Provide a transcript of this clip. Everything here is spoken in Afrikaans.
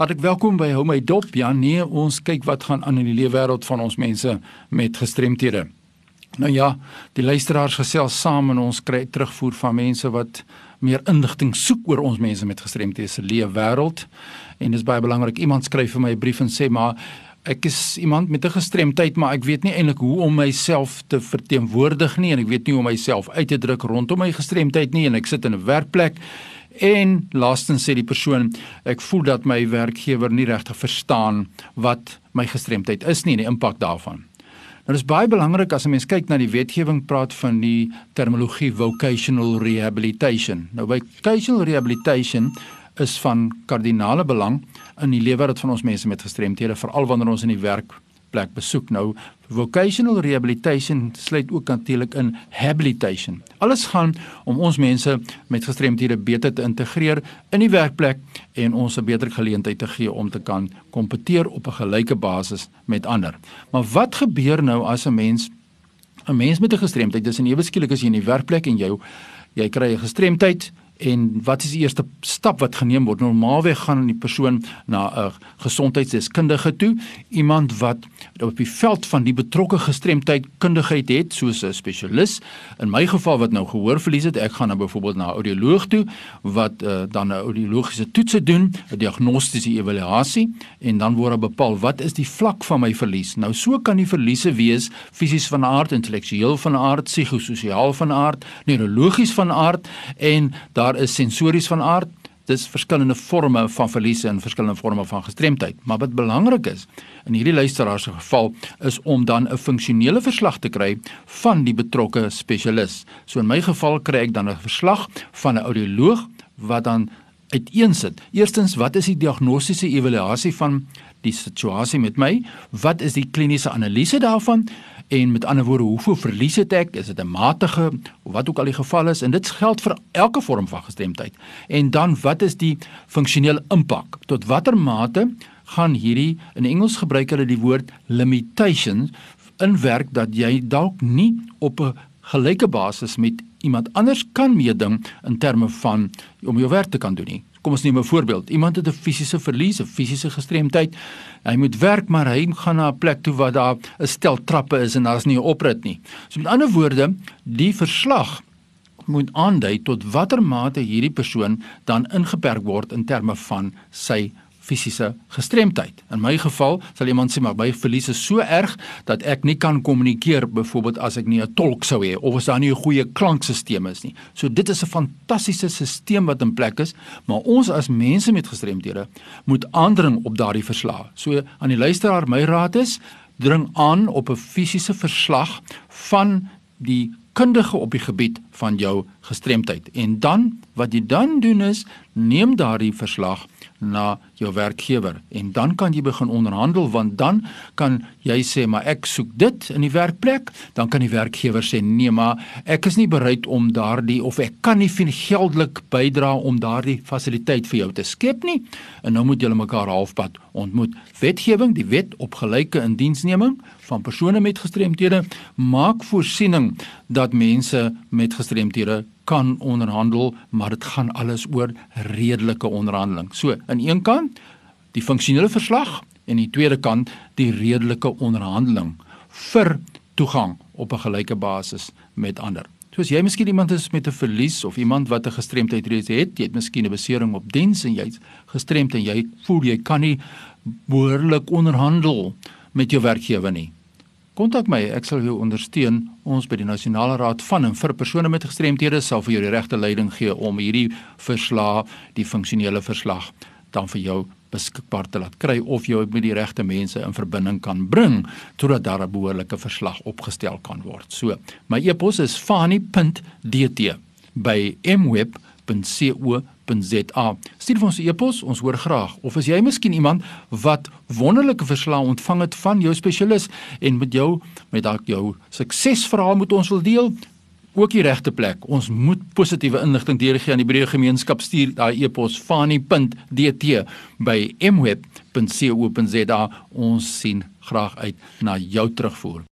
Hartlik welkom by Hou my dop. Ja nee, ons kyk wat gaan aan in die lewe wêreld van ons mense met gestremthede. Nou ja, die luisteraars gesels saam en ons kry terugvoer van mense wat meer inligting soek oor ons mense met gestremthede se lewe wêreld. En dis baie belangrik. Iemand skryf vir my 'n brief en sê maar ek is iemand met 'n gestremdheid, maar ek weet nie eintlik hoe om myself te verteenwoordig nie en ek weet nie hoe om myself uit te druk rondom my gestremdheid nie en ek sit in 'n werkplek en laastens sê die persoon ek voel dat my werkgewer nie regtig verstaan wat my gestremdheid is nie en die impak daarvan. Nou dis baie belangrik as 'n mens kyk na die wetgewing praat van die terminologie vocational rehabilitation. Nou vocational rehabilitation is van kardinale belang in die lewe wat van ons mense met gestremthede veral wanneer ons in die werkplek besoek. Nou vocational rehabilitation sluit ook natuurlik in habilitation. Alles gaan om ons mense met gestremthede beter te integreer in die werkplek en ons 'n beter geleentheid te gee om te kan kompeteer op 'n gelyke basis met ander. Maar wat gebeur nou as 'n mens 'n mens met 'n gestremdheid, dis 'n ewe skielik as jy in die werkplek en jy jy kry 'n gestremdheid en wat is die eerste stap wat geneem word? Normaalweg gaan die persoon na 'n gesondheidsdeskundige toe, iemand wat op die veld van die betrokke gestremdheid kundigheid het, soos 'n spesialis. In my geval wat nou gehoorverlies het, ek gaan nou byvoorbeeld na 'n audioloog toe wat uh, dan 'n audiologiese toetse doen, 'n diagnostiese evaluasie en dan word bepaal wat is die vlak van my verlies. Nou so kan die verliese wees fisies van aard, intellektueel van aard, psigososiaal van aard, neurologies van aard en daar daar is sensories van aard. Dis verskillende forme van verliese en verskillende forme van gestremdheid. Maar wat belangrik is in hierdie luisteraar se geval is om dan 'n funksionele verslag te kry van die betrokke spesialis. So in my geval kry ek dan 'n verslag van 'n audioloog wat dan uiteensit. Eerstens, wat is die diagnostiese evaluasie van die situasie met my? Wat is die kliniese analise daarvan? En met ander woorde, hoeveel verlies het ek? Is dit 'n matige of wat ook al die geval is? En dit geld vir elke vorm van gestremdheid. En dan wat is die funksionele impak? Tot watter mate gaan hierdie in Engels gebruik hulle die woord limitations inwerk dat jy dalk nie op 'n gelyke basis met iemand anders kan meeding in terme van om jou werk te kan doen nie. Kom ons neem 'n voorbeeld. Iemand het 'n fisiese verlies, 'n fisiese gestremdheid. Hy moet werk, maar hy gaan na 'n plek toe waar daar 'n stel trappe is en daar's nie 'n oprit nie. So met ander woorde, die verslag moet aandui tot watter mate hierdie persoon dan ingeperk word in terme van sy fisiese gestremdheid. In my geval sal iemand sê maar my verlies is so erg dat ek nie kan kommunikeer byvoorbeeld as ek nie 'n tolk sou hê of as daar nie 'n goeie klankstelsel is nie. So dit is 'n fantastiese stelsel wat in plek is, maar ons as mense met gestremdhede moet aandring op daardie verslag. So aan die luisteraar my raad is dring aan op 'n fisiese verslag van die kundige op die gebied van jou gestremdheid. En dan wat jy dan doen is neem daardie verslag na jou werkgewer. En dan kan jy begin onderhandel want dan kan jy sê maar ek soek dit in die werkplek. Dan kan die werkgewer sê nee maar ek is nie bereid om daardie of ek kan nie geldelik bydra om daardie fasiliteit vir jou te skep nie. En nou moet julle mekaar halfpad ontmoet. Wetgewing die wet op gelyke indiensneming van persone met gestremthede maak voorsiening dat mense met gestremthede kan onderhandel, maar dit gaan alles oor redelike onderhandeling. So, aan een kant die funksionele verslag en aan die tweede kant die redelike onderhandeling vir toegang op 'n gelyke basis met ander. Soos jy miskien iemand is met 'n verlies of iemand wat 'n gestremdheid reeds het, jy het miskien 'n besering op diens en jy's gestremd en jy voel jy kan nie behoorlik onderhandel met jou werkgewer nie kontak my, ek sal jou ondersteun. Ons by die Nasionale Raad van en vir persone met gestremthede sal vir jou die regte leiding gee om hierdie verslag, die funksionele verslag dan vir jou beskikbaar te laat kry of jy met die regte mense in verbinding kan bring totdat daar 'n behoorlike verslag opgestel kan word. So, my e-pos is fani.dt by mweb.co rsg.za. Stuur vir ons 'n e-pos, ons hoor graag. Of as jy miskien iemand wat wonderlike verslae ontvang het van jou spesialis en met jou met dalk jou suksesverhaal moet ons wil deel, ook die regte plek. Ons moet positiewe inligting deurgee aan die breë gemeenskap. Stuur daai e-pos fani.dt by mweb.co.za. Ons sien graag uit na jou terugvoer.